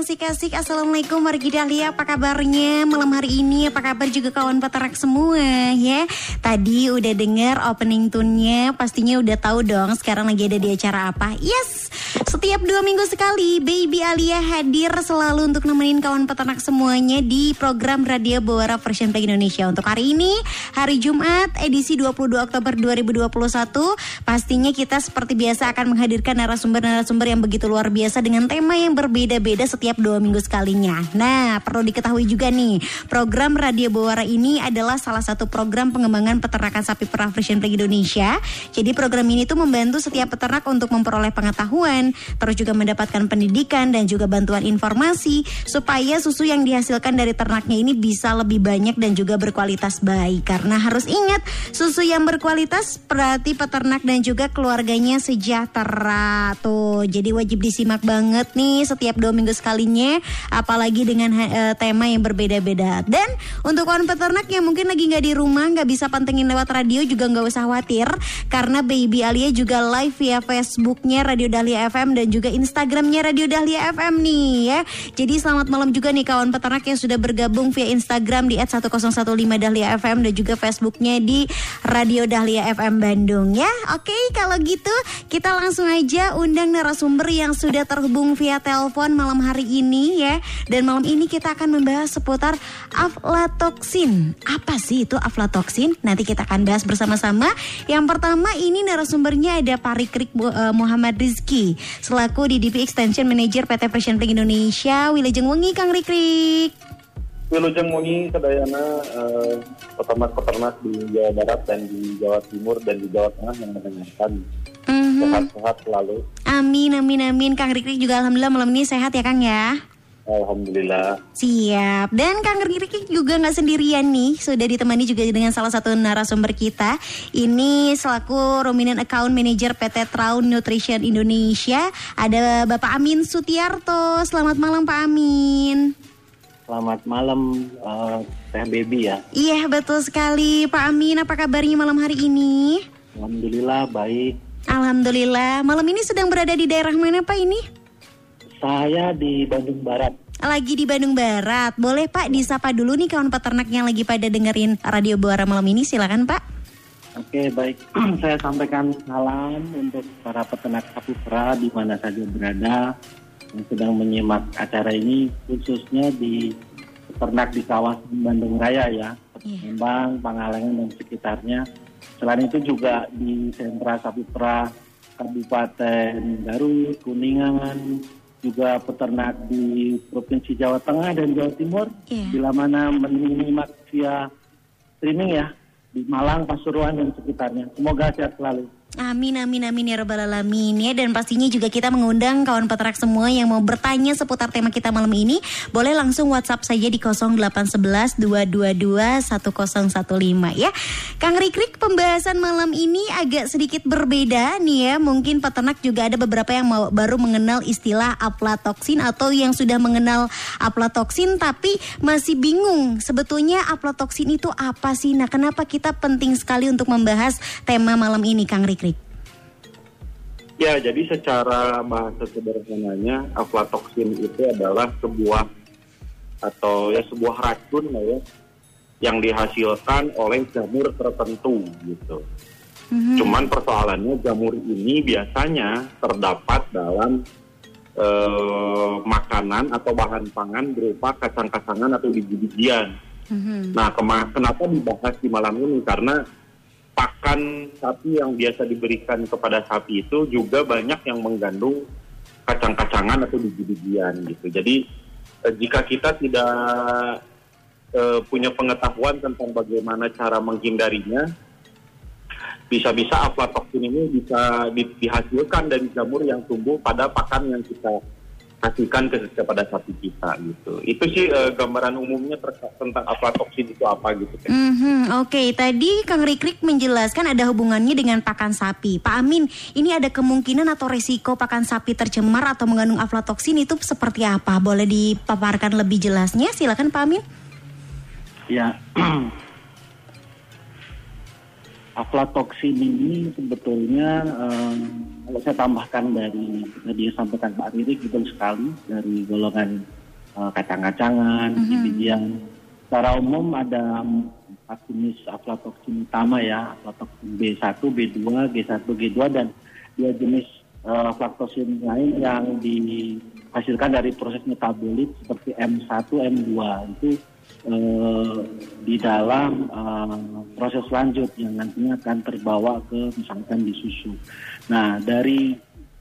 Bandung Goyang Sikasik Assalamualaikum wargi Dahlia. Apa kabarnya malam hari ini? Apa kabar juga kawan peternak semua ya? Tadi udah denger opening tune-nya Pastinya udah tahu dong sekarang lagi ada di acara apa. Yes! Setiap dua minggu sekali Baby Alia hadir selalu untuk nemenin kawan peternak semuanya Di program Radio Bawara Version Play Indonesia. Untuk hari ini hari Jumat edisi 22 Oktober 2021 Pastinya kita seperti biasa akan menghadirkan narasumber-narasumber yang begitu luar biasa Dengan tema yang berbeda-beda setiap dua minggu sekalinya. Nah, perlu diketahui juga nih, program Radio Bawara ini adalah salah satu program pengembangan peternakan sapi perah Frisian Flag Indonesia. Jadi program ini tuh membantu setiap peternak untuk memperoleh pengetahuan, terus juga mendapatkan pendidikan dan juga bantuan informasi supaya susu yang dihasilkan dari ternaknya ini bisa lebih banyak dan juga berkualitas baik. Karena harus ingat, susu yang berkualitas berarti peternak dan juga keluarganya sejahtera. Tuh, jadi wajib disimak banget nih setiap dua minggu sekalinya, apalagi dengan uh, tema yang berbeda-beda. Dan untuk kawan peternak yang mungkin lagi nggak di rumah, nggak bisa pantengin lewat radio juga nggak usah khawatir, karena Baby Alia juga live via Facebooknya Radio Dahlia FM dan juga Instagramnya Radio Dahlia FM nih ya. Jadi selamat malam juga nih kawan peternak yang sudah bergabung via Instagram di @1015 Dahlia FM dan juga Facebooknya di Radio Dahlia FM Bandung ya. Oke, kalau gitu kita langsung aja undang narasumber yang sudah terhubung via telepon malam hari ini ya. Dan malam ini kita akan membahas seputar aflatoksin. Apa sih itu aflatoksin? Nanti kita akan bahas bersama-sama. Yang pertama ini narasumbernya ada Pak Rikrik uh, Muhammad Rizky selaku DDP Extension Manager PT Fresh Play Indonesia. Wilujeng Wengi Kang Rikrik. Wilujeng Wengi Kedayana uh, peternak-peternak di Jawa Barat dan di Jawa Timur dan di Jawa Tengah yang mendengarkan mm-hmm. sehat-sehat selalu. Amin, amin, amin. Kang Rikrik juga alhamdulillah malam ini sehat ya Kang ya. Alhamdulillah. Siap. Dan Kang Rikrik juga nggak sendirian nih, sudah ditemani juga dengan salah satu narasumber kita. Ini selaku Rominan Account Manager PT Traun Nutrition Indonesia. Ada Bapak Amin Sutiarto. Selamat malam Pak Amin. Selamat malam, uh, Teh Baby ya. Iya betul sekali Pak Amin. Apa kabarnya malam hari ini? Alhamdulillah baik. Alhamdulillah. Malam ini sedang berada di daerah mana Pak ini? Saya di Bandung Barat. Lagi di Bandung Barat. Boleh Pak disapa dulu nih kawan peternak yang lagi pada dengerin Radio Buara malam ini. Silakan Pak. Oke baik, saya sampaikan salam untuk para peternak sapi perah di mana saja berada yang sedang menyimak acara ini khususnya di peternak di kawasan Bandung Raya ya, yeah. Pangalengan dan sekitarnya Selain itu juga di sentra sapi perah Kabupaten Garut, Kuningan, juga peternak di Provinsi Jawa Tengah dan Jawa Timur, yeah. bila mana menyimak via streaming ya di Malang, Pasuruan dan sekitarnya. Semoga sehat selalu. Amin amin amin ya robbal alamin ya dan pastinya juga kita mengundang kawan peternak semua yang mau bertanya seputar tema kita malam ini boleh langsung WhatsApp saja di 0811 222 1015 ya. Kang Rikrik pembahasan malam ini agak sedikit berbeda nih ya. Mungkin peternak juga ada beberapa yang mau, baru mengenal istilah aflatoksin atau yang sudah mengenal aflatoksin tapi masih bingung sebetulnya aflatoksin itu apa sih? Nah, kenapa kita penting sekali untuk membahas tema malam ini Kang Rikrik? Ya, jadi secara bahasa sederhananya aflatoksin itu adalah sebuah atau ya sebuah racun ya yang dihasilkan oleh jamur tertentu gitu. Mm-hmm. Cuman persoalannya jamur ini biasanya terdapat dalam eh, makanan atau bahan pangan berupa kacang-kacangan atau biji-bijian. Mm-hmm. Nah, kenapa dibahas di malam ini? Karena pakan sapi yang biasa diberikan kepada sapi itu juga banyak yang mengandung kacang-kacangan atau biji-bijian gitu. Jadi eh, jika kita tidak eh, punya pengetahuan tentang bagaimana cara menghindarinya, bisa-bisa aflatoksin ini bisa di, dihasilkan dari jamur yang tumbuh pada pakan yang kita kasihkan ke kepada sapi kita gitu. Itu sih eh, gambaran umumnya terkait tentang aflatoksin itu apa gitu. Teh. Mhm, Oke, tadi Kang Rikrik menjelaskan ada hubungannya dengan pakan sapi. Pak Amin, ini ada kemungkinan atau resiko pakan sapi tercemar atau mengandung aflatoksin itu seperti apa? Boleh dipaparkan lebih jelasnya? Silakan Pak Amin. Ya, aflatoksin ini sebetulnya eh, kalau saya tambahkan dari tadi yang sampaikan Pak Ririk betul sekali dari golongan eh, kacang-kacangan, biji-bijian. Secara umum ada empat jenis aflatoksin utama ya, aflatoksin B1, B2, G1, G2 dan dua jenis eh, aflatoksin lain yang dihasilkan dari proses metabolit seperti M1, M2 itu di dalam eh, proses lanjut yang nantinya akan terbawa ke misalkan di susu. Nah dari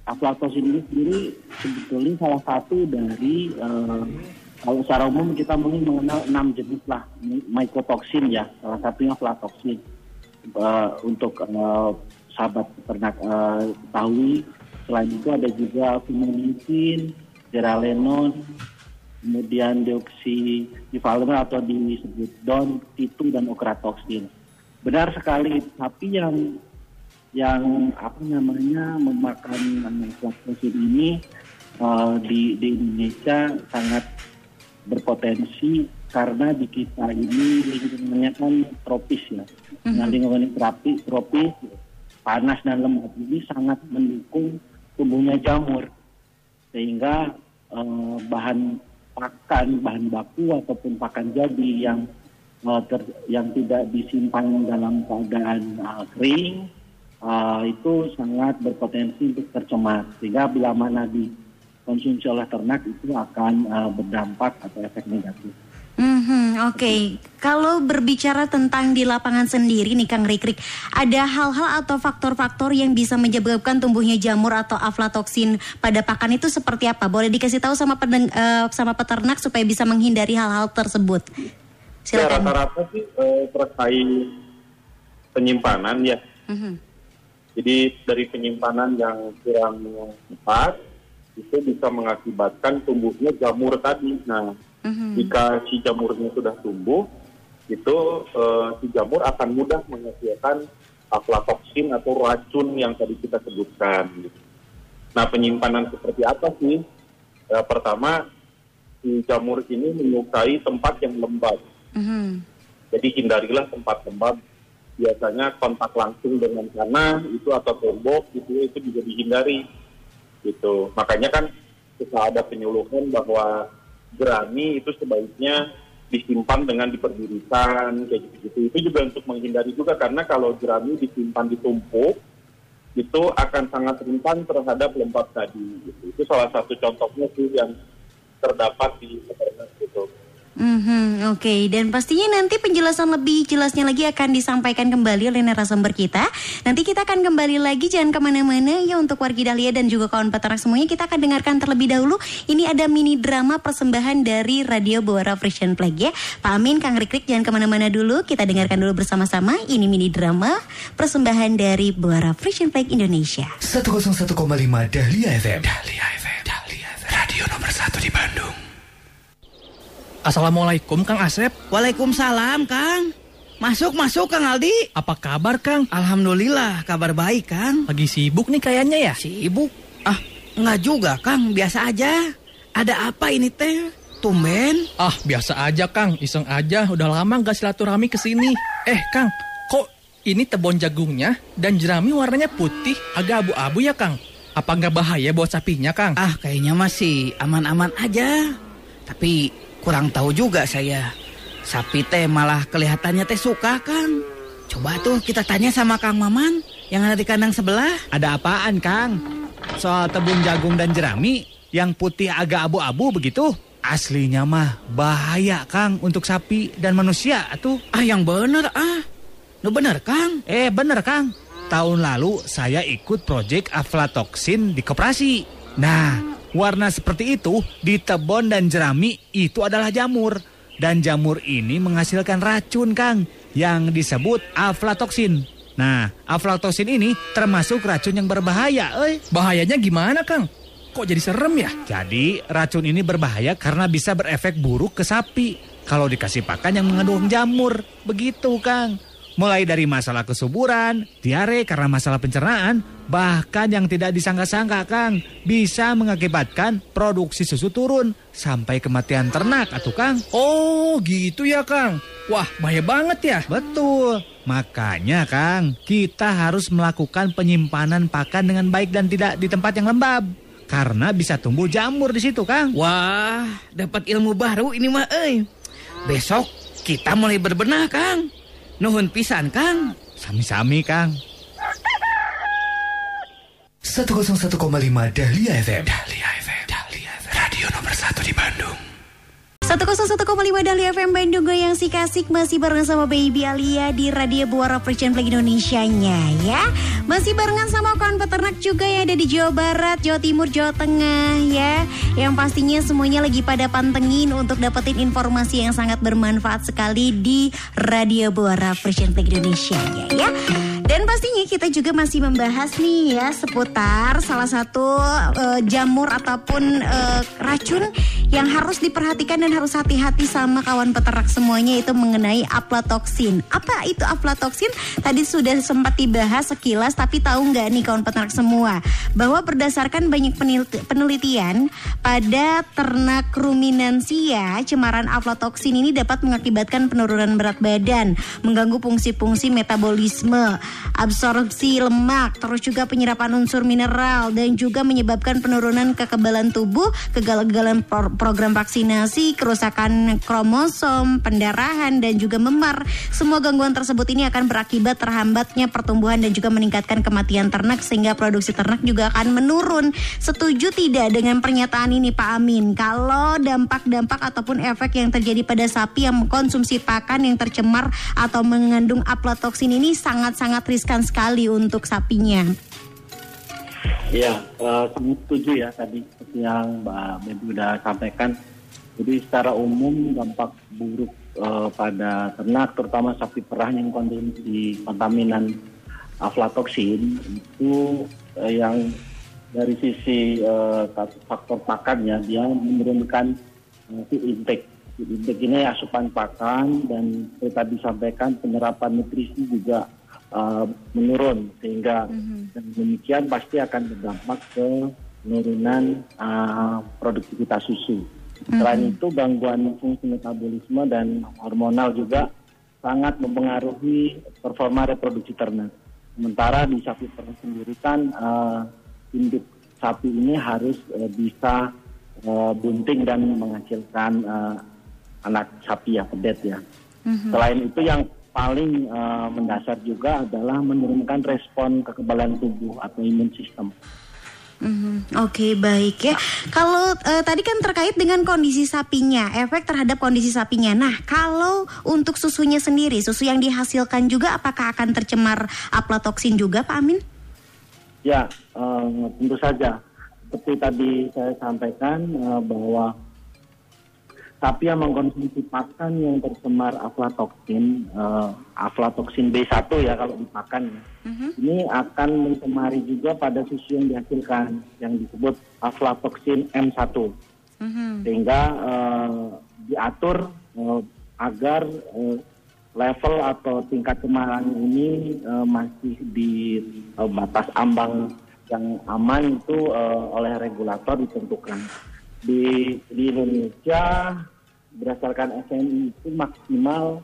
aflatosin ini sendiri sebetulnya salah satu dari eh, kalau secara umum kita mungkin mengenal enam jenis lah mycotoxin ya salah satunya aflatoxin Eh, untuk eh, sahabat peternak eh, ketahui selain itu ada juga fumonisin, geralenon, kemudian deoksirivalenol atau disebut DON, T2 dan okratoxin. Benar sekali, tapi yang yang apa namanya memakan aflatoxin ini eh, di di Indonesia sangat berpotensi karena di kita ini lingkungannya kan tropis ya. Nah lingkungan yang terapi, tropis, panas dan lembab ini sangat mendukung tumbuhnya jamur sehingga eh, bahan pakan, bahan baku ataupun pakan jadi yang eh, ter- yang tidak disimpan dalam keadaan eh, kering eh, itu sangat berpotensi untuk tercemar sehingga bila mana dikonsumsi oleh ternak itu akan eh, berdampak atau efek negatif. Mhm, Oke, kalau berbicara tentang di lapangan sendiri nih Kang Rikrik, ada hal-hal atau faktor-faktor yang bisa menyebabkan tumbuhnya jamur atau aflatoksin pada pakan itu seperti apa? Boleh dikasih tahu sama pedeng- eh, sama peternak supaya bisa menghindari hal-hal tersebut. Ya Silakan. rata-rata sih eh, terkait penyimpanan ya. Mhm. Jadi dari penyimpanan yang kurang tepat itu bisa mengakibatkan tumbuhnya jamur tadi. Nah, Mhm. jika si jamurnya sudah tumbuh, itu eh, si jamur akan mudah menghasilkan aflatoksin atau racun yang tadi kita sebutkan. gitu. Nah, penyimpanan seperti apa sih? Ya, pertama, si jamur ini menyukai tempat yang lembab. Mhm. Jadi hindarilah tempat lembab. Biasanya kontak langsung dengan tanah itu atau tembok itu itu juga dihindari. Gitu. Makanya kan kita ada penyuluhan bahwa jerami itu sebaiknya disimpan dengan diperdirikan kayak gitu-gitu. Itu juga untuk menghindari juga karena kalau jerami disimpan ditumpuk itu akan sangat rentan terhadap lembab tadi. Gitu. Itu salah satu contohnya sih yang terdapat di peternak Mhm, Oke, dan pastinya nanti penjelasan lebih jelasnya lagi akan disampaikan kembali oleh narasumber kita. Nanti kita akan kembali lagi, jangan ke mana-mana ya untuk wargi Dahlia dan juga kawan peternak semuanya. Kita akan dengarkan terlebih dahulu. Ini ada mini drama persembahan dari Radio Bora Frisian Flag ya. Pak Amin, Kang Rikrik jangan ke mana-mana dulu. Kita dengarkan dulu bersama-sama. Ini mini drama persembahan dari Bora Frisian Flag Indonesia. 101,5 Dahlia FM. Dahlia FM. Dahlia FM. Radio nomor 1 di Bandung. Assalamualaikum Kang Asep. Waalaikumsalam, Kang. Masuk, masuk, Kang Aldi. Apa kabar Kang? Alhamdulillah, kabar baik, Kang. Lagi sibuk nih kayaknya ya? Sibuk? Ah, enggak juga, Kang. Biasa aja. Ada apa ini teh? Tumben? Ah biasa aja Kang, iseng aja. Udah lama gak silaturahmi ke sini. Eh Kang, kok ini tebon jagungnya dan jerami warnanya putih, agak abu-abu ya Kang? Apa nggak bahaya buat sapinya Kang? Ah, kayaknya masih aman-aman aja. Tapi kurang tahu juga saya. Sapi teh malah kelihatannya teh suka, Kang. Coba tuh kita tanya sama Kang Maman yang ada di kandang sebelah. Ada apaan Kang? Soal tebun jagung dan jerami yang putih agak abu-abu begitu? Aslinya mah bahaya Kang untuk sapi dan manusia atuh. Ah, yang bener ah. Nu bener, Kang. Eh bener Kang, tahun lalu saya ikut proyek aflatoksin di koperasi. Nah, warna seperti itu di tebon dan jerami itu adalah jamur. Dan jamur ini menghasilkan racun Kang yang disebut aflatoksin. Nah, aflatoksin ini termasuk racun yang berbahaya, eh. Bahayanya gimana Kang? kok jadi serem ya? Jadi racun ini berbahaya karena bisa berefek buruk ke sapi kalau dikasih pakan yang mengandung jamur. Begitu, Kang. Mulai dari masalah kesuburan, diare karena masalah pencernaan, bahkan yang tidak disangka-sangka, Kang, bisa mengakibatkan produksi susu turun sampai kematian ternak, atuh Kang. Oh, gitu ya, Kang. Wah, bahaya banget ya. Betul. Makanya, Kang, kita harus melakukan penyimpanan pakan dengan baik dan tidak di tempat yang lembab. Karena bisa tumbuh jamur di situ, Kang. Wah, dapat ilmu baru ini mah, eh. Besok kita mulai berbenah, Kang. Nuhun pisan, Kang. Sami-sami, Kang. 101,5 Dahlia FM. Dahlia FM. Dahlia FM. Radio nomor 1 di Bandung. 101,5 Dahlia FM Bandung Goyang si kasik masih bareng sama Baby Alia di Radio Buara Percian Flag Indonesia-nya ya. Masih barengan sama kawan peternak juga yang ada di Jawa Barat, Jawa Timur, Jawa Tengah ya. Yang pastinya semuanya lagi pada pantengin untuk dapetin informasi yang sangat bermanfaat sekali di Radio Buara Percian Flag Indonesia-nya ya. Dan pastinya kita juga masih membahas nih ya seputar salah satu eh, jamur ataupun eh, racun yang harus diperhatikan dan harus hati-hati sama kawan peternak semuanya itu mengenai aflatoksin. Apa itu aflatoksin? Tadi sudah sempat dibahas sekilas tapi tahu nggak nih kawan peternak semua bahwa berdasarkan banyak peneliti- penelitian pada ternak ruminansia cemaran aflatoksin ini dapat mengakibatkan penurunan berat badan, mengganggu fungsi-fungsi metabolisme, absorpsi lemak, terus juga penyerapan unsur mineral dan juga menyebabkan penurunan kekebalan tubuh, kegagalan program vaksinasi, kerusakan kromosom, pendarahan dan juga memar. Semua gangguan tersebut ini akan berakibat terhambatnya pertumbuhan dan juga meningkatkan kematian ternak sehingga produksi ternak juga akan menurun. Setuju tidak dengan pernyataan ini Pak Amin? Kalau dampak-dampak ataupun efek yang terjadi pada sapi yang mengkonsumsi pakan yang tercemar atau mengandung aflatoksin ini sangat-sangat riskan sekali untuk sapinya. Ya, sangat setuju ya tadi yang Mbak Bebi sudah sampaikan. Jadi secara umum dampak buruk eh, pada ternak, terutama sapi perah yang konsumsi kontaminan aflatoksin itu eh, yang dari sisi eh, faktor pakannya dia menurunkan feed intake. Intake ini asupan pakan dan tadi disampaikan penyerapan nutrisi juga uh, menurun sehingga dengan demikian pasti akan berdampak ke penurunan uh, produktivitas susu. Selain itu gangguan fungsi metabolisme dan hormonal juga sangat mempengaruhi performa reproduksi ternak. Sementara di sapi perah sendiri kan uh, induk sapi ini harus uh, bisa uh, bunting dan menghasilkan uh, anak sapi ya pedet ya. Selain itu yang paling uh, mendasar juga adalah menurunkan respon kekebalan tubuh atau imun sistem. Mhm, Oke baik ya. Kalau eh, tadi kan terkait dengan kondisi sapinya, efek terhadap kondisi sapinya. Nah kalau untuk susunya sendiri, susu yang dihasilkan juga apakah akan tercemar aflatoksin juga Pak Amin? Ya, eh, tentu saja. Seperti tadi saya sampaikan eh, bahwa sapi yang mengkonsumsi pakan yang tercemar aflatoksin, eh, aflatoksin B1 ya kalau dipakan, ya. ini akan mencemari juga pada susu yang dihasilkan yang disebut aflatoksin M1 sehingga eh, diatur eh, agar eh, level atau tingkat kemarahan ini eh, masih di eh, batas ambang yang aman itu eh, oleh regulator ditentukan. Di, di Indonesia berdasarkan SNI itu maksimal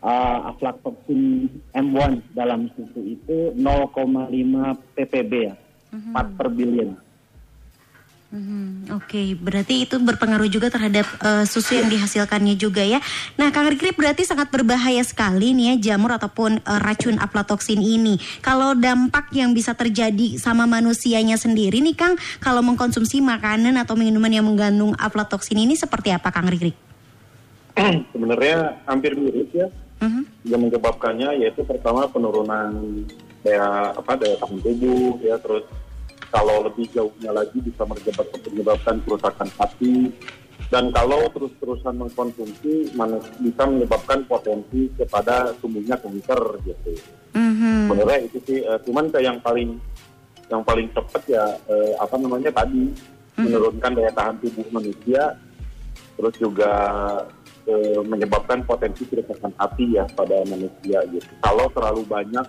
eh, aflatoksin M1 dalam susu itu 0,5 ppb ya, 4 per billion. Mhm, Oke, berarti itu berpengaruh juga terhadap eh, susu yang dihasilkannya juga ya. Nah, Kang Rikri berarti sangat berbahaya sekali nih ya jamur ataupun eh, racun aflatoksin ini. Kalau dampak yang bisa terjadi sama manusianya sendiri nih Kang, kalau mengkonsumsi makanan atau minuman yang mengandung aflatoksin ini seperti apa Kang Rikri? Sebenarnya hampir mirip ya. Mhm. Yang menyebabkannya yaitu pertama penurunan daya apa daya tahan tubuh ya terus kalau lebih jauhnya lagi bisa menyebabkan, menyebabkan kerusakan hati dan kalau terus-terusan mengkonsumsi bisa menyebabkan potensi kepada tumbuhnya kanker gitu. Mhm. Sebenarnya itu sih, eh, cuman kayak yang paling yang paling cepat ya eh, apa namanya tadi menurunkan daya tahan tubuh manusia, terus juga eh, menyebabkan potensi kerusakan hati ya pada manusia gitu. Kalau terlalu banyak,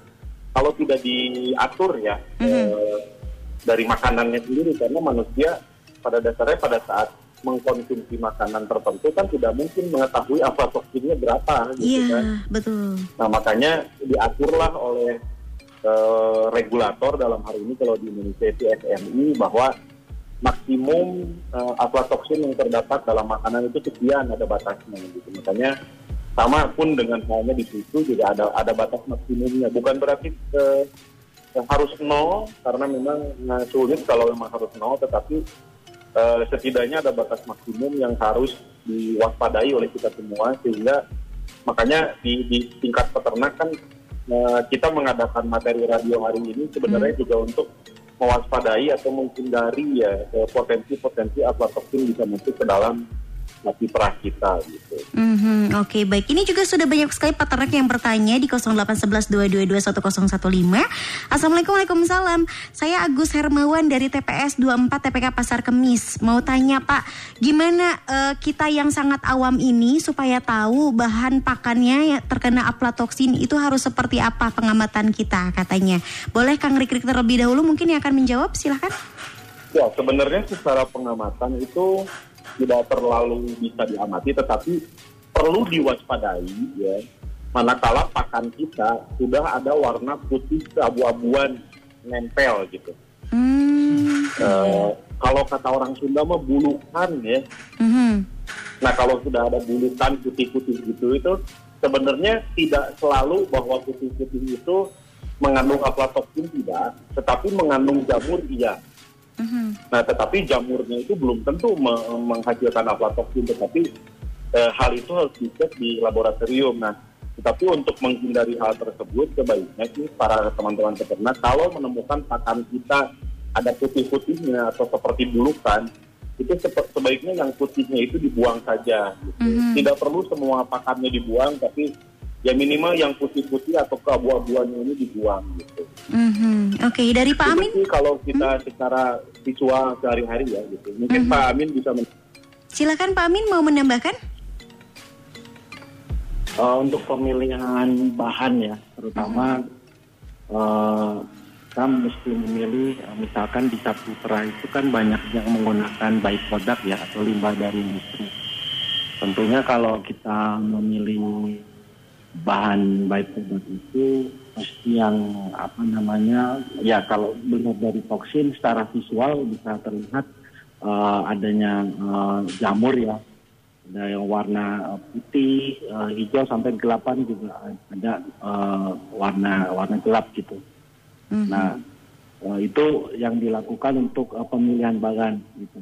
kalau tidak diatur ya eh, dari makanannya sendiri, karena manusia pada dasarnya pada saat mengkonsumsi makanan tertentu kan tidak mungkin mengetahui aflatoksinnya berapa gitu Iya, kan. betul. Nah makanya diaturlah oleh eh, regulator dalam hari ini kalau di Indonesia itu SMI bahwa maksimum eh, aflatoksin yang terdapat dalam makanan itu sekian ada batasnya gitu. Makanya sama pun dengan halnya di situ juga ada ada batas maksimumnya. Bukan berarti eh, harus nol karena memang eh, sulit kalau memang harus nol, tetapi eh, setidaknya ada batas maksimum yang harus diwaspadai oleh kita semua sehingga makanya di, di tingkat peternak kan eh, kita mengadakan materi radio hari ini sebenarnya juga untuk mewaspadai atau menghindari ya eh, potensi-potensi aflatoksin bisa masuk ke dalam nasi perah kita gitu. Mhm, Oke baik. Ini juga sudah banyak sekali peternak yang bertanya di 08112221015 Assalamualaikum Waalaikumsalam. Saya Agus Hermawan dari TPS 24 TPK Pasar Kemis. Mau tanya Pak Gimana eh, kita yang sangat awam ini Supaya tahu bahan pakannya yang terkena aflatoksin Itu harus seperti apa pengamatan kita katanya. Boleh Kang Rikrik terlebih dahulu? Mungkin yang akan menjawab silahkan Ya sebenarnya secara pengamatan itu tidak terlalu bisa diamati, tetapi perlu diwaspadai ya. Manakala pakan kita sudah ada warna putih keabu-abuan nempel gitu. Hmm, Eh, kalau kata orang Sunda mah bulukan ya. mhm. Nah kalau sudah ada bulutan putih-putih gitu itu sebenarnya tidak selalu bahwa putih-putih itu mengandung aflatoksin tidak, tetapi mengandung jamur iya. Mhm. Nah tetapi jamurnya itu belum tentu me- menghasilkan aflatoksin, tetapi eh, hal itu harus dicek di laboratorium. Nah tetapi untuk menghindari hal tersebut sebaiknya sih para teman-teman peternak kalau menemukan pakan kita ada putih-putihnya atau seperti bulukan itu sebaiknya yang putihnya itu dibuang saja. Gitu. Mhm. Tidak perlu semua pakannya dibuang, tapi ya minimal yang putih-putih atau keabu-abuannya ini dibuang. Gitu. Mhm. Oke dari Pak Amin sih kalau kita secara visual sehari-hari ya gitu. Mungkin Mhm. Pak Amin bisa men- Silakan Pak Amin mau menambahkan? Eh, untuk pemilihan bahan ya, terutama eh, kita mesti memilih eh, misalkan di satu perah itu kan banyak yang menggunakan baik produk ya atau limbah dari industri. Tentunya kalau kita memilih bahan baik produk itu mesti yang apa namanya ya kalau benar dari toksin secara visual bisa terlihat eh, adanya eh, jamur ya ada yang warna eh, putih, eh, hijau sampai gelapan juga ada eh, warna warna gelap gitu. Mhm. Nah eh, itu yang dilakukan untuk eh, pemilihan bahan gitu.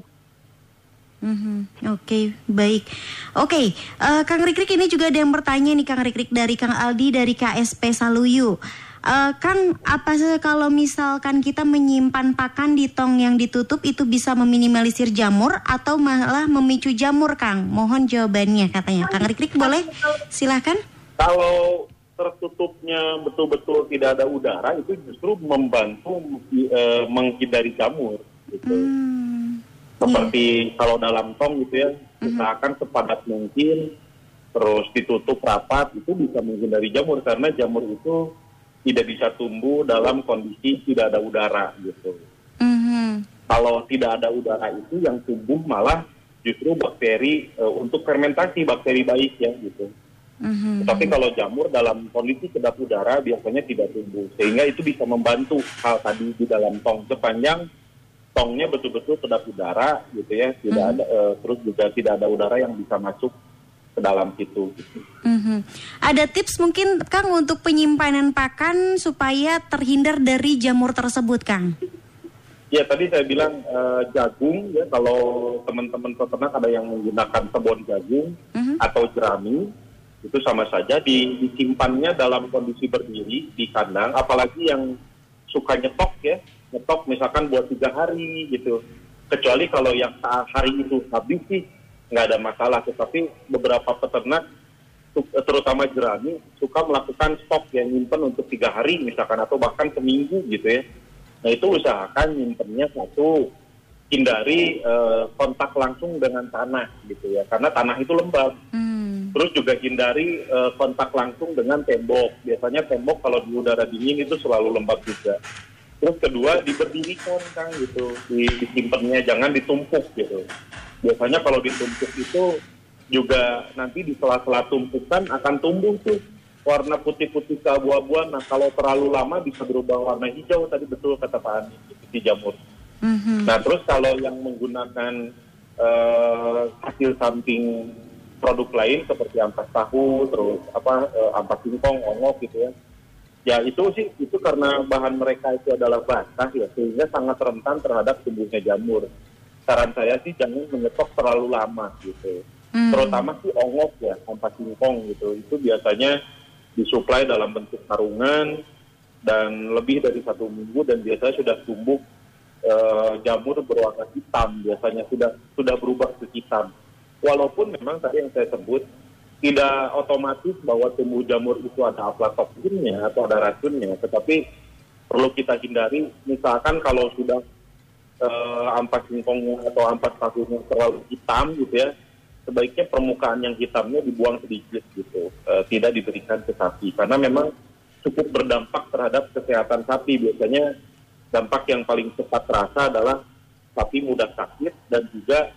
Mhm. Oke, baik. Oke, eh, Kang Rikrik ini juga ada yang bertanya nih Kang Rikrik dari Kang Aldi dari KSP Saluyu. Eh, Kang, apa sih kalau misalkan kita menyimpan pakan di tong yang ditutup itu bisa meminimalisir jamur atau malah memicu jamur, Kang? Mohon jawabannya katanya. Kang Rikrik boleh? Silahkan. kalau tertutupnya betul-betul tidak ada udara itu justru membantu eh, menghindari jamur gitu. Hmm. Seperti kalau dalam tong gitu ya, usahakan sepadat mungkin terus ditutup rapat itu bisa menghindari jamur karena jamur itu tidak bisa tumbuh dalam kondisi tidak ada udara gitu. Mhm. kalau tidak ada udara itu yang tumbuh malah justru bakteri eh, untuk fermentasi bakteri baik ya gitu. Mhm. Tapi kalau jamur dalam kondisi kedap udara biasanya tidak tumbuh sehingga itu bisa membantu hal tadi di dalam tong sepanjang tongnya betul-betul kedap udara gitu ya tidak ada eh, terus juga tidak ada udara yang bisa masuk ke dalam situ. Gitu. Mhm. Ada tips mungkin Kang untuk penyimpanan pakan supaya terhindar dari jamur tersebut, Kang? Ya tadi saya bilang eh, jagung ya kalau teman-teman peternak ada yang menggunakan sebon jagung Mhm. atau jerami itu sama saja di, disimpannya dalam kondisi berdiri di kandang apalagi yang suka nyetok ya nyetok misalkan buat tiga hari gitu. Kecuali kalau yang saat hari itu habis sih nggak ada masalah tetapi beberapa peternak terutama jerami suka melakukan stok yang nyimpen untuk tiga hari misalkan atau bahkan seminggu gitu ya. Nah itu usahakan nyimpennya satu hindari eh, kontak langsung dengan tanah gitu ya. Karena tanah itu lembab. Hmm. Terus juga hindari eh, kontak langsung dengan tembok. Biasanya tembok kalau di udara dingin itu selalu lembab juga. Terus kedua diberdirikan kang gitu. Di disimpannya jangan ditumpuk gitu. Biasanya kalau ditumpuk itu juga nanti di sela-sela tumpukan akan tumbuh tuh warna putih-putih keabu-abuan. Nah kalau terlalu lama bisa berubah warna hijau tadi betul kata Pak Ani gitu, di jamur. Mhm. Nah, terus kalau yang menggunakan eh, hasil samping produk lain seperti ampas tahu, terus apa eh, ampas singkong, ongok gitu ya. Ya itu sih itu karena bahan mereka itu adalah basah ya sehingga sangat rentan terhadap tumbuhnya jamur. Saran saya sih jangan menyetok terlalu lama gitu. Hmm. Terutama sih ongok ya, ampas singkong gitu. Itu biasanya disuplai dalam bentuk sarungan dan lebih dari satu minggu dan biasanya sudah tumbuh eh, jamur berwarna hitam biasanya sudah sudah berubah ke hitam. Walaupun memang tadi yang saya sebut tidak otomatis bahwa tumbuh jamur itu ada aflatoksinnya atau ada racunnya, tetapi perlu kita hindari. Misalkan kalau sudah eh, ampas singkongnya atau ampas tahunya terlalu hitam gitu ya, sebaiknya permukaan yang hitamnya dibuang sedikit gitu, Eh, tidak diberikan ke sapi. Karena memang cukup berdampak terhadap kesehatan sapi. Biasanya dampak yang paling cepat terasa adalah sapi mudah sakit dan juga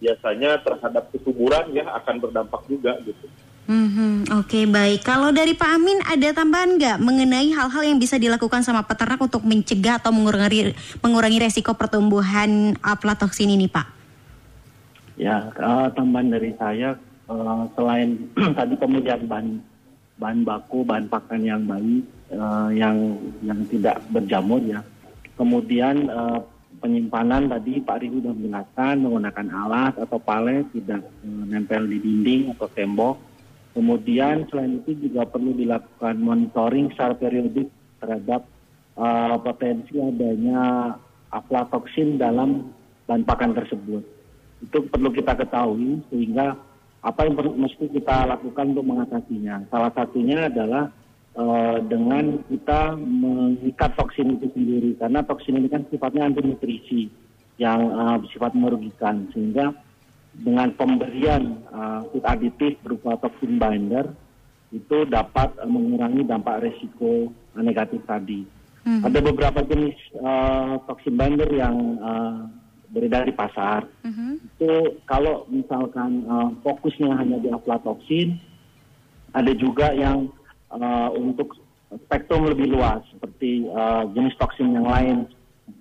biasanya terhadap kesuburan ya akan berdampak juga gitu. Mhm, Oke baik. Kalau dari Pak Amin ada tambahan nggak mengenai hal-hal yang bisa dilakukan sama peternak untuk mencegah atau mengurangi mengurangi resiko pertumbuhan aflatoksin ini, Pak? Ya, eh, tambahan dari saya eh, selain tadi pemilihan bahan bahan baku, bahan pakan yang baik, eh, yang yang tidak berjamur ya. Kemudian eh, penyimpanan tadi Pak Riri sudah menjelaskan menggunakan alas atau palet tidak eh, nempel di dinding atau tembok. Kemudian selain itu juga perlu dilakukan monitoring secara periodik terhadap eh, potensi adanya aflatoksin dalam bahan pakan tersebut itu perlu kita ketahui sehingga apa yang perlu mesti kita lakukan untuk mengatasinya. Salah satunya adalah eh, dengan kita mengikat toksin itu sendiri karena toksin ini kan sifatnya anti nutrisi yang eh, bersifat merugikan sehingga dengan pemberian eh, food aditif berupa toksin binder itu dapat eh, mengurangi dampak resiko negatif tadi. Mhm. Ada beberapa jenis eh, toksin binder yang eh, beredar di pasar Mhm. itu kalau misalkan uh, fokusnya hanya di aflatoksin, ada juga yang uh, untuk spektrum lebih luas seperti uh, jenis toksin yang lain,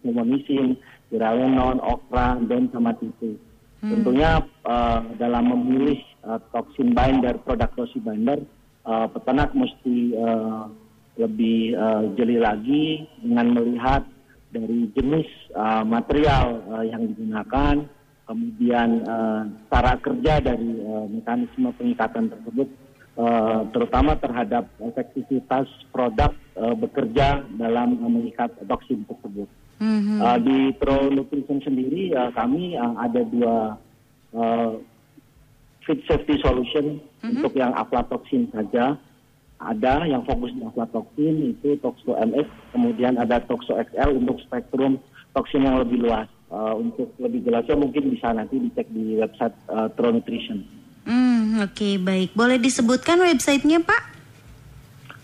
fumonisin, piralenon, okra, dan sama titu. Tentunya uh, dalam memilih uh, toksin binder, produk toksi binder, uh, peternak mesti uh, lebih uh, jeli lagi dengan melihat dari jenis uh, material uh, yang digunakan, kemudian uh, cara kerja dari uh, mekanisme pengikatan tersebut, uh, terutama terhadap efektivitas produk uh, bekerja dalam uh, mengikat toksin tersebut. Mhm. Uh, di Pro Nutrition sendiri uh, kami uh, ada dua uh, feed safety solution untuk yang aflatoksin saja. Ada yang fokus di aflatoksin itu Toxo MX, kemudian ada Toxo XL untuk spektrum toksin yang lebih luas. Uh, untuk lebih jelasnya mungkin bisa nanti dicek di website uh, Pro Nutrition. Hmm, Oke baik. Boleh disebutkan websitenya, Pak?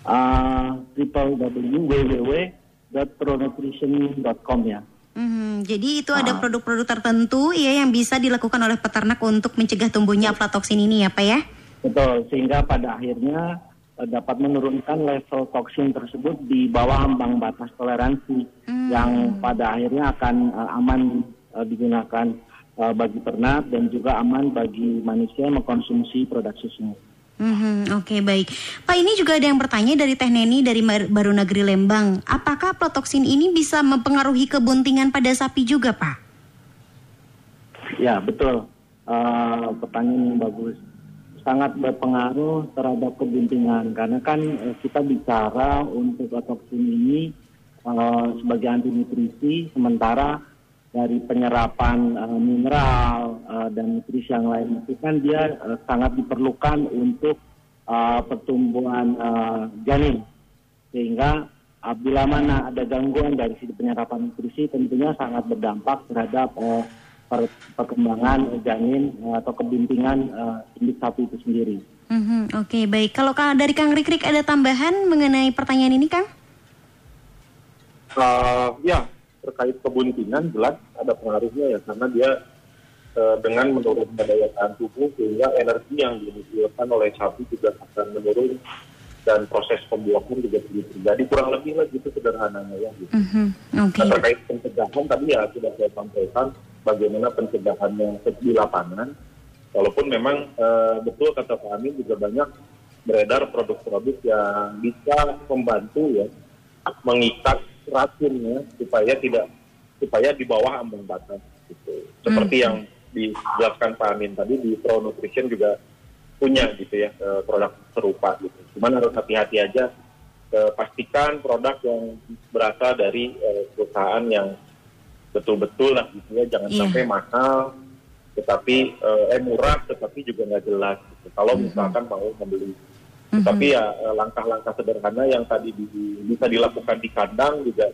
Uh, www.pronutrition.com ya. Mhm, Jadi itu ada produk-produk tertentu ya yang bisa dilakukan oleh peternak untuk mencegah tumbuhnya aflatoksin ini ya, Pak ya? Betul, sehingga pada akhirnya eh, dapat menurunkan level toksin tersebut di bawah ambang batas toleransi yang pada akhirnya akan eh, aman eh, digunakan eh, bagi ternak dan juga aman bagi manusia yang mengkonsumsi produk susunya. Mhm, Oke baik, Pak ini juga ada yang bertanya dari Teh Neni dari Baru Negeri Lembang. Apakah aflatoksin ini bisa mempengaruhi kebuntingan pada sapi juga, Pak? Ya betul, Eh, pertanyaan yang bagus. Sangat berpengaruh terhadap kebuntingan karena kan eh, kita bicara untuk toksin ini eh, sebagai anti nutrisi, sementara dari penyerapan eh, mineral eh, dan nutrisi yang lain itu kan dia eh, sangat diperlukan untuk eh, pertumbuhan eh, janin sehingga uh, bila mana ada gangguan dari sisi penyerapan nutrisi tentunya sangat berdampak terhadap uh, per- perkembangan janin uh, atau kebintingan uh, induk sapi itu sendiri. Mhm, Oke baik. Kalau Kang- dari Kang Rikrik ada tambahan mengenai pertanyaan ini Kang? Eh, ya terkait kebuntingan jelas ada pengaruhnya ya karena dia eh, dengan menurunkan daya tahan tubuh sehingga energi yang dihasilkan oleh sapi juga akan menurun dan proses pembuahan juga tidak terjadi kurang lebih lah gitu sederhananya ya gitu. Mhm, Oke. Nah, terkait pencegahan tadi ya sudah saya sampaikan bagaimana pencegahannya di lapangan. Walaupun memang eh, betul kata Pak Amin juga banyak beredar produk-produk yang bisa membantu ya mengikat racunnya supaya tidak supaya di bawah ambang batas gitu. Seperti yang dijelaskan Pak Amin tadi di Pro Nutrition juga punya gitu ya eh, produk serupa gitu. Cuman harus hati-hati aja eh, pastikan produk yang berasal dari eh, perusahaan yang betul-betul lah gitu ya jangan Iya. sampai mahal tetapi eh, murah tetapi juga nggak jelas gitu. kalau misalkan mau membeli tapi ya eh, langkah-langkah sederhana yang tadi di- bisa dilakukan di kandang juga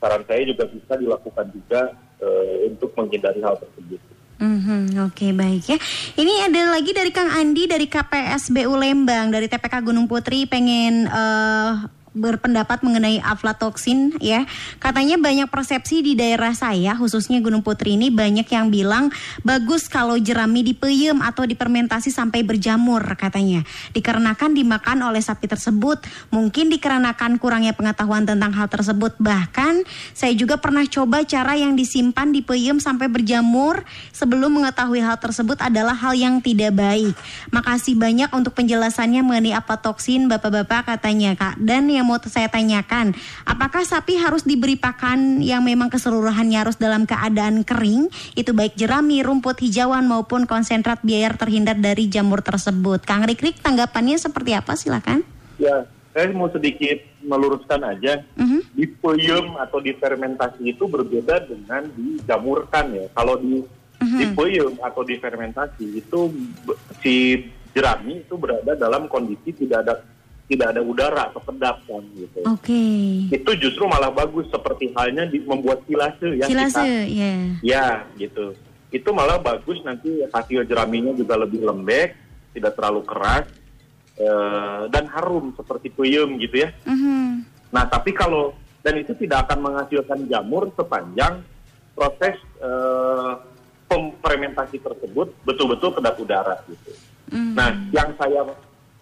saran saya juga bisa dilakukan juga eh, untuk menghindari hal tersebut. Mhm, Oke baik ya. Ini ada lagi dari Kang Andi dari KPSBU Lembang dari TPK Gunung Putri pengen eh, berpendapat mengenai aflatoksin ya. Katanya banyak persepsi di daerah saya khususnya Gunung Putri ini banyak yang bilang bagus kalau jerami dipeyem atau dipermentasi sampai berjamur katanya. Dikarenakan dimakan oleh sapi tersebut. Mungkin dikarenakan kurangnya pengetahuan tentang hal tersebut. Bahkan saya juga pernah coba cara yang disimpan dipeyem sampai berjamur sebelum mengetahui hal tersebut adalah hal yang tidak baik. Makasih banyak untuk penjelasannya mengenai apa toksin Bapak-bapak katanya Kak. Dan yang mau saya tanyakan, apakah sapi harus diberi pakan yang memang keseluruhannya harus dalam keadaan kering? Itu baik jerami, rumput hijauan maupun konsentrat biar terhindar dari jamur tersebut. Kang Rikrik tanggapannya seperti apa silakan? Ya, saya mau sedikit meluruskan aja. Mhm. Dipeyem atau difermentasi itu berbeda dengan dijamurkan ya. Kalau di dipeyem atau difermentasi itu be- si jerami itu berada dalam kondisi tidak ada tidak ada udara atau kedap kan gitu. Oke. Itu justru malah bagus seperti halnya di, membuat silase ya. Silase, ya. Ya, gitu. Itu malah bagus nanti hasil jeraminya juga lebih lembek, tidak terlalu keras, eh, dan harum seperti puyem gitu ya. Mhm. Nah, tapi kalau dan itu tidak akan menghasilkan jamur sepanjang proses eh, fermentasi tersebut betul-betul kedap udara gitu. Mhm. Nah, yang saya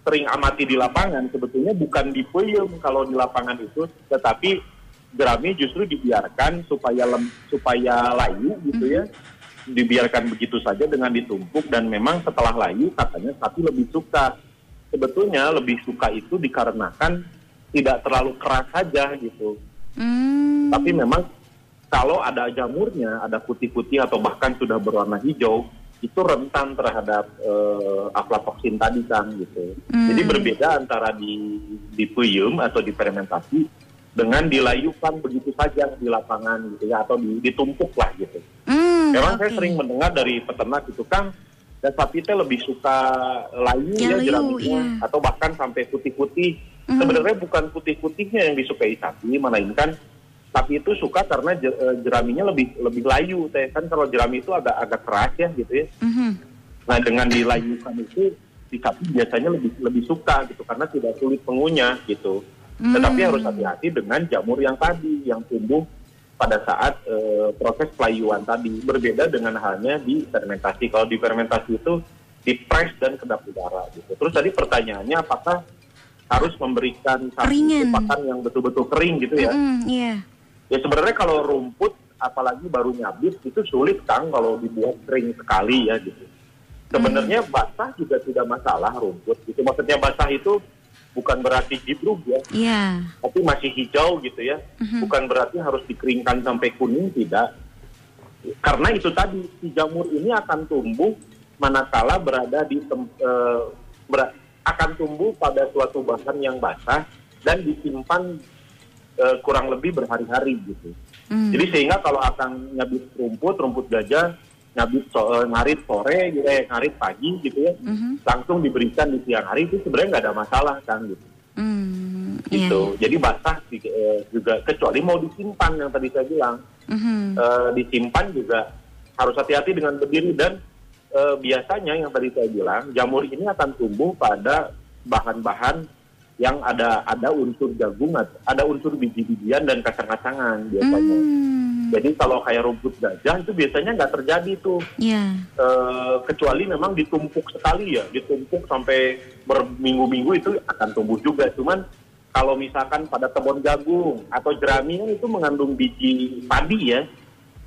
sering amati di lapangan sebetulnya bukan di puyem kalau di lapangan itu, tetapi jerami justru dibiarkan supaya lem, supaya layu gitu ya, dibiarkan begitu saja dengan ditumpuk dan memang setelah layu katanya sapi lebih suka. Sebetulnya lebih suka itu dikarenakan tidak terlalu keras saja gitu. Hmm. Tapi memang kalau ada jamurnya, ada putih-putih atau bahkan sudah berwarna hijau, itu rentan terhadap eh, aflatoksin tadi kan gitu. Hmm. Jadi berbeda antara di di puyem atau di fermentasi dengan dilayukan begitu saja di lapangan gitu ya atau di- ditumpuk lah gitu. Hmm, Memang saya oke. sering mendengar dari peternak itu kan dan sapi teh lebih suka layu Ya, ya, jeraminya iya. atau bahkan sampai putih-putih. Mhm. Sebenarnya bukan putih-putihnya yang disukai sapi, melainkan sapi itu suka karena eh, jeraminya lebih lebih layu. Teh kan kalau jerami itu agak agak keras ya gitu ya. Mhm. Nah dengan dilayukan itu si sapi biasanya lebih lebih suka gitu karena tidak sulit mengunyah gitu. Tetapi harus hati-hati dengan jamur yang tadi yang tumbuh pada saat eh, proses pelayuan tadi berbeda dengan halnya di fermentasi. Kalau di fermentasi itu di press dan kedap udara gitu. Terus tadi pertanyaannya apakah harus memberikan Keringan. pakan yang betul-betul kering gitu ya? Mm-mm, Iya. Ya sebenarnya kalau rumput apalagi baru nyabit itu sulit Kang kalau dibuat kering sekali ya gitu. Sebenarnya basah juga tidak masalah rumput. Itu maksudnya basah itu bukan berarti jibruk ya, Iya. tapi masih hijau gitu ya. Bukan berarti harus dikeringkan sampai kuning tidak. Karena itu tadi si jamur ini akan tumbuh manakala berada di tem- eh, ber- akan tumbuh pada suatu bahan yang basah dan disimpan eh, kurang lebih berhari-hari gitu. Hmm. Jadi sehingga kalau akan nyabit rumput, rumput gajah, nyabit so, eh, ngarit sore, gitu, eh, ngarit pagi gitu ya, Mhm. langsung diberikan di siang hari itu sebenarnya nggak ada masalah kan gitu. Hmm, gitu. Jadi basah juga kecuali mau disimpan yang tadi saya bilang. Mhm. Eh, disimpan juga harus hati-hati dengan berdiri dan eh, biasanya yang tadi saya bilang jamur ini akan tumbuh pada bahan-bahan yang ada ada unsur jagung, ada unsur biji-bijian dan kacang-kacangan biasanya. Hmm. Jadi kalau kayak rumput gajah itu biasanya nggak terjadi tuh Ya. Eh, kecuali memang ditumpuk sekali ya, ditumpuk sampai berminggu-minggu itu akan tumbuh juga. Cuman kalau misalkan pada kebun jagung atau jerami kan itu mengandung biji padi ya,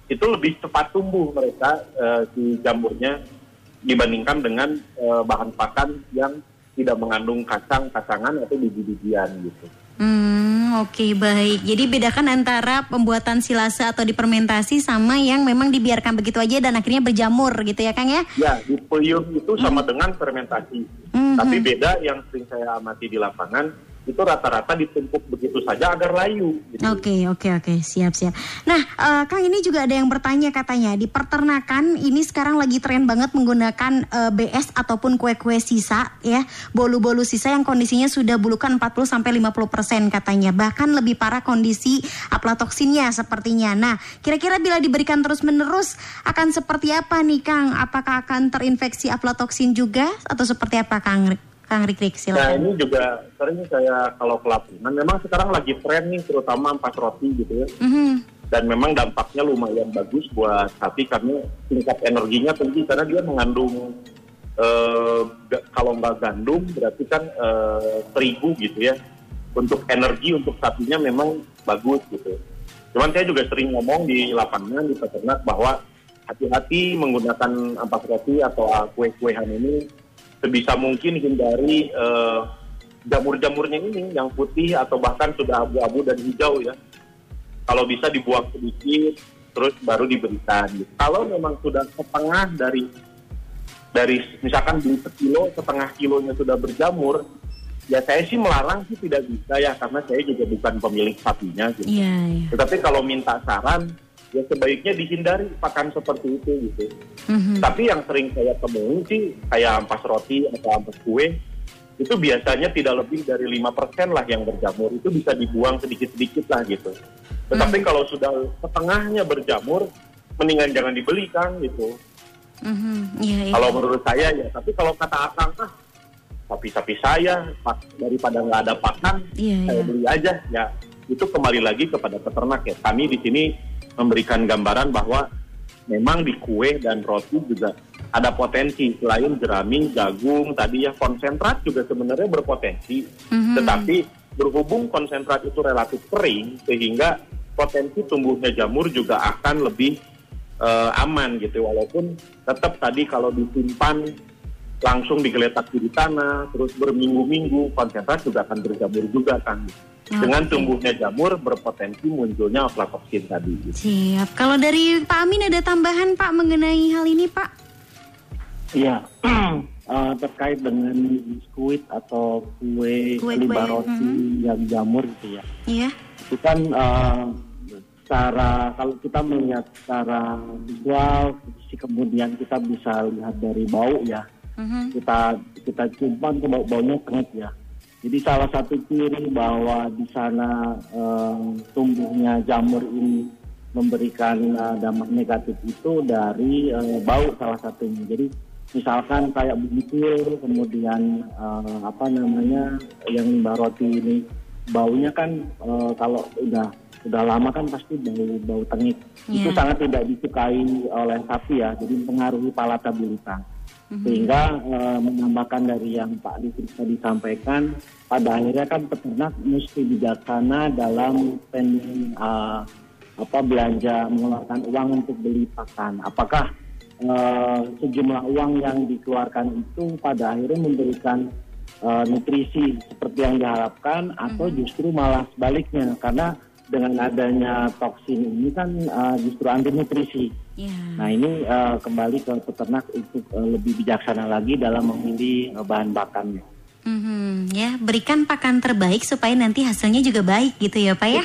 itu lebih cepat tumbuh mereka eh, si jamurnya dibandingkan dengan eh, bahan pakan yang tidak mengandung kacang-kacangan atau biji-bijian gitu. Hmm, oke baik. Jadi bedakan antara pembuatan silase atau difermentasi sama yang memang dibiarkan begitu aja dan akhirnya berjamur gitu ya Kang ya? Ya, di peyem itu sama dengan fermentasi. Mhm. Tapi beda yang sering saya amati di lapangan itu rata-rata ditumpuk begitu saja agar layu. Gitu. Oke oke oke siap siap. Nah eh, Kang ini juga ada yang bertanya katanya di peternakan ini sekarang lagi tren banget menggunakan eh, BS ataupun kue-kue sisa ya bolu-bolu sisa yang kondisinya sudah bulukan 40 sampai 50 persen katanya bahkan lebih parah kondisi aflatoksinnya sepertinya. Nah kira-kira bila diberikan terus menerus akan seperti apa nih Kang? Apakah akan terinfeksi aflatoksin juga atau seperti apa Kang? Kang Rikrik Nah silakan. ini juga sering saya kalau ke lapangan, memang sekarang lagi tren nih terutama ampas roti gitu ya. Mhm. Dan memang dampaknya lumayan bagus buat sapi karena tingkat energinya tinggi karena dia mengandung eh, kalau nggak gandum berarti kan eh, terigu gitu ya. Untuk energi untuk sapinya memang bagus gitu. Cuman saya juga sering ngomong di lapangan di peternak bahwa hati-hati menggunakan ampas roti atau kue-kuehan ini sebisa mungkin hindari eh, jamur-jamurnya ini yang putih atau bahkan sudah abu-abu dan hijau ya kalau bisa dibuang sedikit terus baru diberikan. Kalau memang sudah setengah dari dari misalkan beli sekilo setengah kilonya sudah berjamur ya saya sih melarang sih tidak bisa ya karena saya juga bukan pemilik sapinya gitu. Iya iya. Tetapi kalau minta saran ya sebaiknya dihindari pakan seperti itu gitu. Mhm. Tapi yang sering saya temui sih kayak ampas roti atau ampas kue itu biasanya tidak lebih dari lima persen lah yang berjamur itu bisa dibuang sedikit-sedikit lah gitu. Tetapi kalau sudah setengahnya berjamur, mendingan jangan dibeli kan gitu. Mhm. Iya iya. Kalau menurut saya ya, tapi kalau kata akang ah sapi-sapi saya daripada nggak ada pakan, Iya saya iya. beli aja ya. Itu kembali lagi kepada peternak ya. Kami di sini memberikan gambaran bahwa memang di kue dan roti juga ada potensi selain jerami, jagung, tadi ya konsentrat juga sebenarnya berpotensi. Mhm. Tetapi berhubung konsentrat itu relatif kering sehingga potensi tumbuhnya jamur juga akan lebih eh, aman gitu walaupun tetap tadi kalau disimpan langsung digeletak di tanah terus berminggu-minggu konsentrat juga akan berjamur juga kan dengan tumbuhnya jamur berpotensi munculnya aflatoksin tadi gitu. Siap. Kalau dari Pak Amin ada tambahan Pak mengenai hal ini Pak? Iya, eh, terkait dengan biskuit atau kue, Kue-kue, limbah roti mhm. yang jamur gitu ya. Iya. Itu kan eh, secara kalau kita melihat secara visual, sih kemudian kita bisa lihat dari bau ya. Mhm. Kita kita ciuman ke bau baunya pengit ya. Jadi salah satu ciri bahwa di sana eh, tumbuhnya jamur ini memberikan eh, dampak negatif itu dari eh, bau salah satunya. Jadi misalkan kayak bumitil, kemudian eh, apa namanya yang limbah roti ini baunya kan eh, kalau udah udah lama kan pasti bau bau tengik. Itu Iya. sangat tidak disukai oleh sapi ya, jadi mempengaruhi palatabilitas. Sehingga eh, menambahkan dari yang Pak Listrik tadi sampaikan pada akhirnya kan peternak mesti bijaksana dalam spending eh, apa belanja mengeluarkan uang untuk beli pakan. Apakah eh, sejumlah uang yang dikeluarkan itu pada akhirnya memberikan eh, nutrisi seperti yang diharapkan atau justru malah sebaliknya? Karena dengan adanya toksin ini kan eh, justru anti nutrisi Iya. Nah ini eh, kembali ke peternak untuk eh, lebih bijaksana lagi dalam memilih eh, bahan bakarnya. Mhm, ya, berikan pakan terbaik supaya nanti hasilnya juga baik gitu ya Pak ya.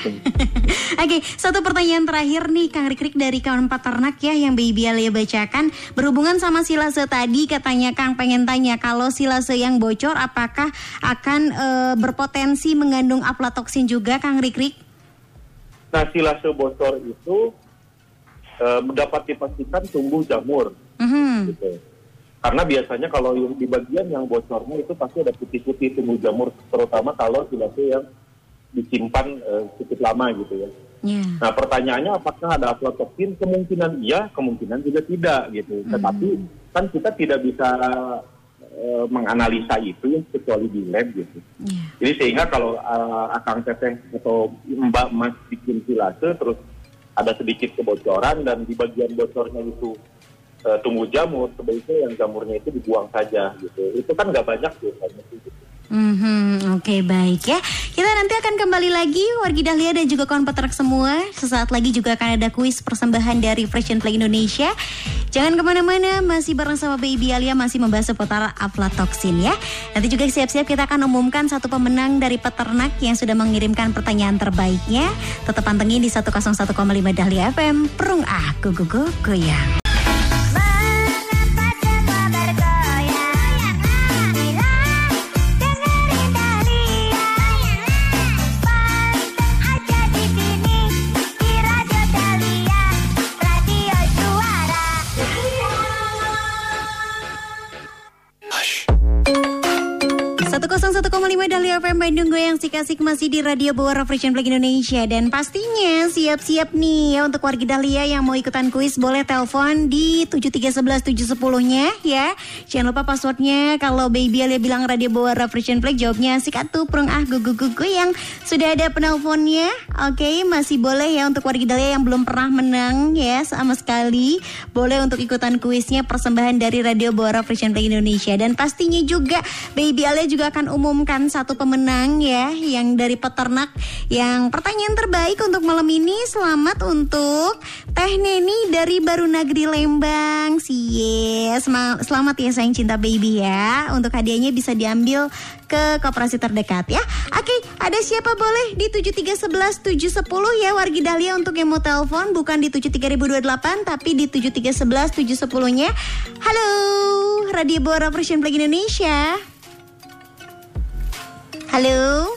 Oke, satu pertanyaan terakhir nih Kang Rikrik dari kawan peternak ya yang Baby Alia bacakan berhubungan sama silase tadi katanya Kang pengen tanya kalau silase yang bocor apakah akan eh, berpotensi mengandung aflatoksin juga Kang Rikrik? Nah, silase bocor itu eh, dapat dipastikan tumbuh jamur. Mhm. gitu. Karena biasanya kalau yang di bagian yang bocornya itu pasti ada putih-putih tumbuh jamur, terutama kalau silase yang disimpan eh, cukup lama gitu ya. Ya. Nah pertanyaannya apakah ada aflatoksin? Kemungkinan iya, kemungkinan juga tidak gitu. Tetapi kan kita tidak bisa eh, menganalisa itu kecuali di lab gitu. Ya. Jadi sehingga kalau eh, akang teteh atau mbak mas bikin silase terus ada sedikit kebocoran dan di bagian bocornya itu eh, tumbuh jamur, sebaiknya yang jamurnya itu dibuang saja gitu. Itu kan nggak banyak tuh. gitu. Mhm, Oke baik ya. Kita nanti akan kembali lagi Wargi Dahlia dan juga kawan peternak semua. Sesaat lagi juga akan ada kuis persembahan dari Fresh and Play Indonesia. Jangan ke mana-mana Masih bareng sama Baby Alia Masih membahas seputar aflatoksin ya. Nanti juga siap-siap kita akan umumkan Satu pemenang dari peternak Yang sudah mengirimkan pertanyaan terbaiknya. Tetap pantengin di 101,5 Dahlia FM Perung ah go goyang 101,5 Dahlia FM Bandung. Gue yang sik-asik masih di Radio Bawara Fresh and Play Indonesia. Dan pastinya siap-siap nih ya untuk warga Dahlia yang mau ikutan kuis boleh telepon di 7311710 nya ya. Jangan lupa passwordnya. Kalau Baby Alia bilang Radio Bawara Fresh and Play jawabnya asik atuh prung ah gugu gugu yang sudah ada penelponnya. Oke masih boleh ya untuk warga Dahlia yang belum pernah menang ya sama sekali. Boleh untuk ikutan kuisnya persembahan dari Radio Bawara Fresh and Play Indonesia. Dan pastinya juga Baby Alia juga akan umumkan satu pemenang ya yang dari peternak yang pertanyaan terbaik untuk malam ini. Selamat untuk Teh Neni dari Baru Nagri Lembang. Sih selamat ya sayang cinta baby ya. Untuk hadiahnya bisa diambil ke koperasi terdekat ya. Oke ada siapa boleh di 7311 710 ya wargi Dahlia untuk yang mau telepon. Bukan di 73028 tapi di 7311 710 nya halo Radio Bora Persian Play Indonesia Halo.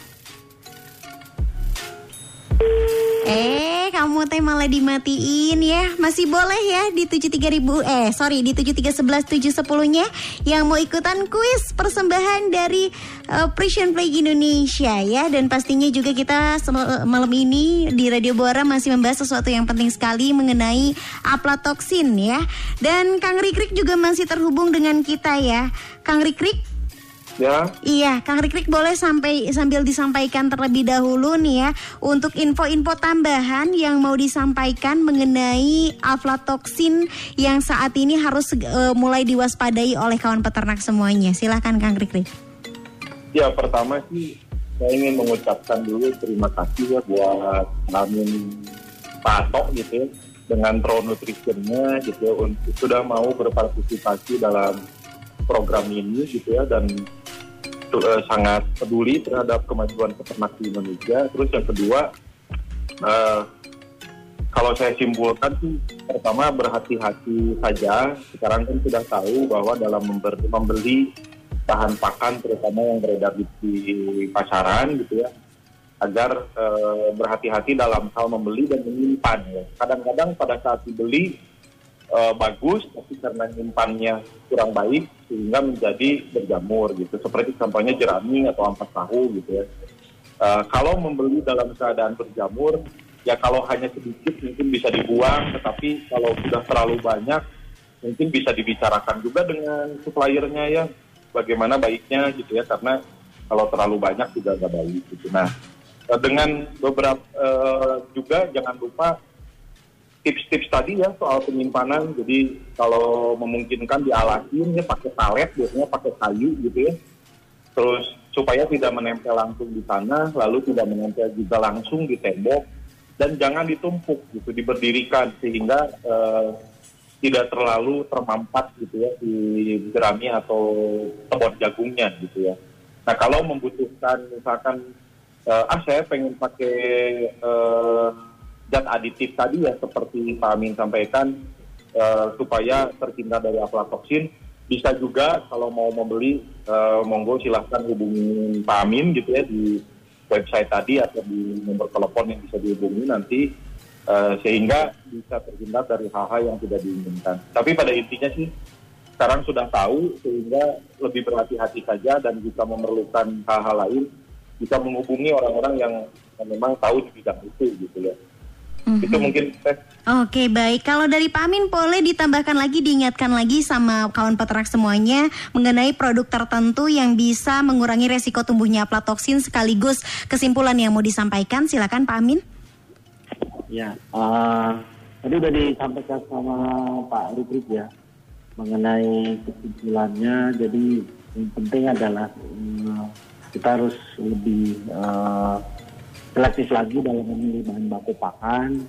Eh, kamu teh malah dimatiin ya. Masih boleh ya di 73000 eh sorry di 7311 710-nya yang mau ikutan kuis persembahan dari uh, Precision Play Indonesia ya dan pastinya juga kita sem- malam ini di Radio Bora masih membahas sesuatu yang penting sekali mengenai aflatoksin ya. Dan Kang Rikrik juga masih terhubung dengan kita ya. Kang Rikrik Ya, Iya, Kang Rikrik boleh sampai sambil disampaikan terlebih dahulu nih ya untuk info-info tambahan yang mau disampaikan mengenai aflatoksin yang saat ini harus eh, mulai diwaspadai oleh kawan peternak semuanya. Silahkan Kang Rikrik. ya pertama sih saya ingin mengucapkan dulu terima kasih ya buat Namin Patok gitu ya dengan Pro Nutritionnya gitu ya untuk sudah mau berpartisipasi dalam program ini gitu ya dan eh, sangat peduli terhadap kemajuan peternak di Indonesia. Terus yang kedua eh, kalau saya simpulkan sih pertama berhati-hati saja. Sekarang kan sudah tahu bahwa dalam member- membeli bahan pakan terutama yang beredar di, di pasaran gitu ya agar eh, berhati-hati dalam hal membeli dan menyimpan ya. Kadang-kadang pada saat dibeli eh, bagus tapi karena nyimpannya kurang baik sehingga menjadi berjamur gitu. Seperti contohnya jerami atau ampas tahu gitu ya. Eh, kalau membeli dalam keadaan berjamur ya kalau hanya sedikit mungkin bisa dibuang tetapi kalau sudah terlalu banyak mungkin bisa dibicarakan juga dengan suppliernya ya bagaimana baiknya gitu ya karena kalau terlalu banyak juga nggak baik gitu. Nah eh, dengan beberapa eh, juga jangan lupa tips-tips tadi ya soal penyimpanan. Jadi kalau memungkinkan dialasin ya pakai palet biasanya pakai kayu gitu ya. Terus supaya tidak menempel langsung di tanah, lalu tidak menempel juga langsung di tembok dan jangan ditumpuk gitu, diberdirikan sehingga eh, tidak terlalu termampat gitu ya di jerami atau tebon jagungnya gitu ya. Nah kalau membutuhkan misalkan eh, ah saya pengen pakai eh, zat aditif tadi ya seperti Pak Amin sampaikan eh, supaya terhindar dari aflatoksin bisa juga kalau mau membeli eh, monggo silahkan hubungi Pak Amin gitu ya di website tadi atau di nomor telepon yang bisa dihubungi nanti eh, sehingga bisa terhindar dari hal-hal yang tidak diinginkan. Tapi pada intinya sih sekarang sudah tahu sehingga lebih berhati-hati saja dan jika memerlukan hal-hal lain bisa menghubungi orang-orang yang memang tahu di bidang itu gitu ya. Itu mungkin Oke baik, kalau dari Pak Amin boleh ditambahkan lagi, diingatkan lagi sama kawan peternak semuanya mengenai produk tertentu yang bisa mengurangi resiko tumbuhnya aflatoksin sekaligus kesimpulan yang mau disampaikan, silakan Pak Amin. Ya, eh, tadi udah disampaikan sama Pak Rubrik ya mengenai kesimpulannya. Jadi yang penting adalah eh, kita harus lebih eh, selektif lagi dalam memilih bahan baku pakan.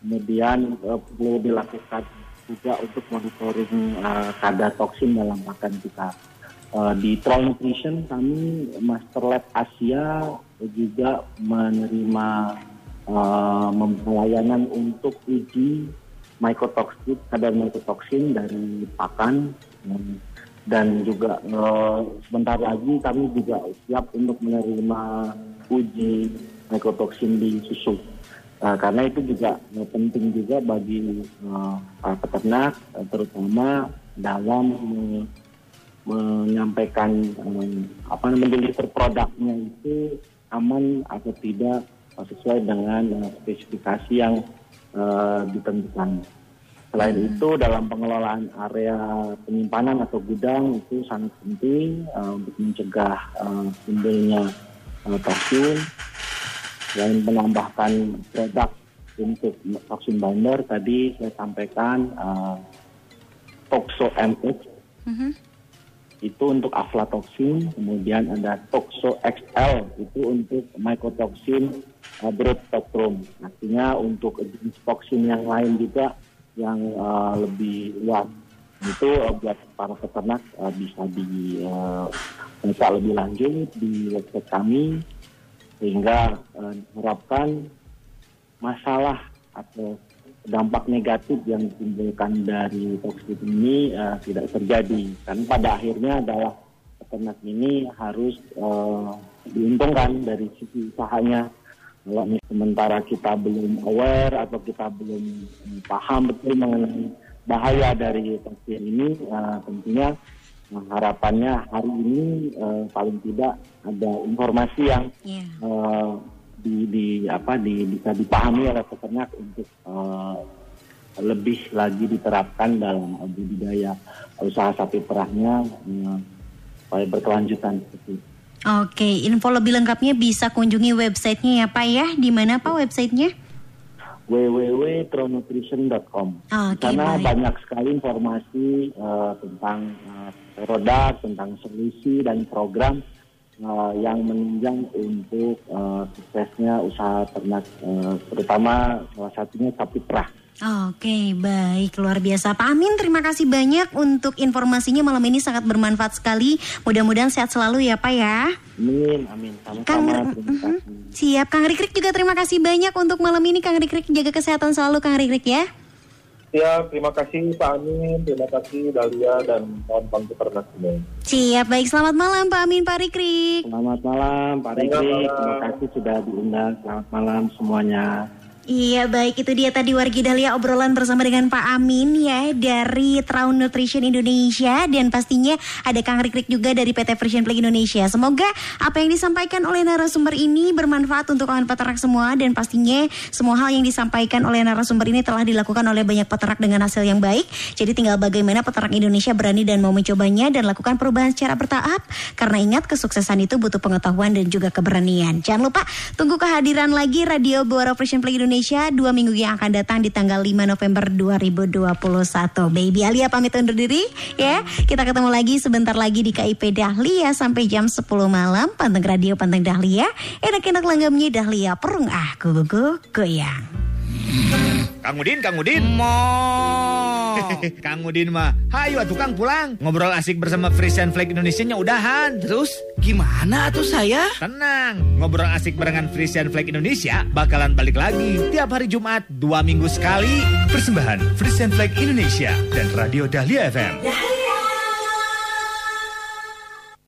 Kemudian eh, perlu dilakukan juga untuk monitoring eh, kadar toksin dalam pakan kita. Eh, di Troll Nutrition kami Master Lab Asia juga menerima uh, untuk uji mycotoxin kadar mycotoxin dari pakan dan juga eh, sebentar lagi kami juga siap untuk menerima uji mycotoxin di susu Eh, karena itu juga eh, penting juga bagi para peternak terutama dalam eh, menyampaikan eh, apa namanya deliver produknya itu aman atau tidak sesuai dengan eh, spesifikasi yang eh, ditentukan. Selain itu dalam pengelolaan area penyimpanan atau gudang itu sangat penting eh, untuk mencegah eh, timbulnya eh, toksin. Selain menambahkan produk untuk toksin binder tadi saya sampaikan eh, Toxo MX Mhm. itu untuk aflatoksin, kemudian ada Toxo XL itu untuk mycotoxin uh, broad spectrum. Artinya untuk jenis toksin yang lain juga yang uh, lebih luas. Itu uh, buat para peternak uh, bisa di uh, baca lebih lanjut di website kami sehingga uh, diharapkan masalah atau dampak negatif yang ditimbulkan dari toksin ini eh, tidak terjadi. Kan pada akhirnya adalah peternak ini harus eh, diuntungkan dari sisi usahanya. Kalau sementara kita belum aware atau kita belum eh, paham betul mengenai bahaya dari toksin ini, eh, tentunya eh, harapannya hari ini eh, paling tidak ada informasi yang Iya. eh, di, di apa di bisa dipahami oleh peternak untuk eh, lebih lagi diterapkan dalam budidaya usaha sapi perahnya supaya berkelanjutan seperti itu. Oke, info lebih lengkapnya bisa kunjungi websitenya ya Pak ya. Di mana Pak websitenya? www.tronutrition.com. Baik. banyak sekali informasi eh, tentang eh, produk, tentang solusi dan program eh, yang menunjang untuk eh, suksesnya usaha ternak, eh, terutama salah satunya sapi perah. Oke, baik. Luar biasa. Pak Amin, terima kasih banyak untuk informasinya malam ini sangat bermanfaat sekali. Mudah-mudahan sehat selalu ya Pak ya. Amin, amin. Kang, Sama-sama. Terima Mhm. kasih. siap. Kang Rikrik juga terima kasih banyak untuk malam ini. Kang Rikrik jaga kesehatan selalu Kang Rikrik ya. Ya terima kasih Pak Amin, terima kasih Dahlia dan kawan-kawan peternak semua. Siap, baik. Selamat malam Pak Amin, Pak Rikrik. Selamat malam Pak Selamat Rikri. malam. Terima kasih sudah diundang. Selamat malam semuanya. Iya baik itu dia tadi Wargi Dahlia obrolan bersama dengan Pak Amin ya dari Traun Nutrition Indonesia dan pastinya ada Kang Rikrik juga dari PT Frisian Play Indonesia. Semoga apa yang disampaikan oleh narasumber ini bermanfaat untuk kawan peternak semua dan pastinya semua hal yang disampaikan oleh narasumber ini telah dilakukan oleh banyak peternak dengan hasil yang baik. Jadi tinggal bagaimana peternak Indonesia berani dan mau mencobanya dan lakukan perubahan secara bertahap karena ingat kesuksesan itu butuh pengetahuan dan juga keberanian. Jangan lupa tunggu kehadiran lagi Radio Buara Frisian Play Indonesia dua minggu yang akan datang di tanggal 5 November 2021. Baby Alia pamit undur diri ya. Kita ketemu lagi sebentar lagi di KIP Dahlia sampai jam 10 malam. Panteng Radio Panteng Dahlia. Enak-enak langgamnya Dahlia perung ah gugu goyang. Kang Udin, Kang Udin. Mo. Kang Udin mah, hayu atuh Kang pulang. Ngobrol asik bersama Frisian Flag Indonesia-nya udahan. Terus gimana tuh saya? Tenang, ngobrol asik barengan Frisian Flag Indonesia bakalan balik lagi tiap hari Jumat dua minggu sekali. Persembahan Frisian Flag Indonesia dan Radio Dahlia FM.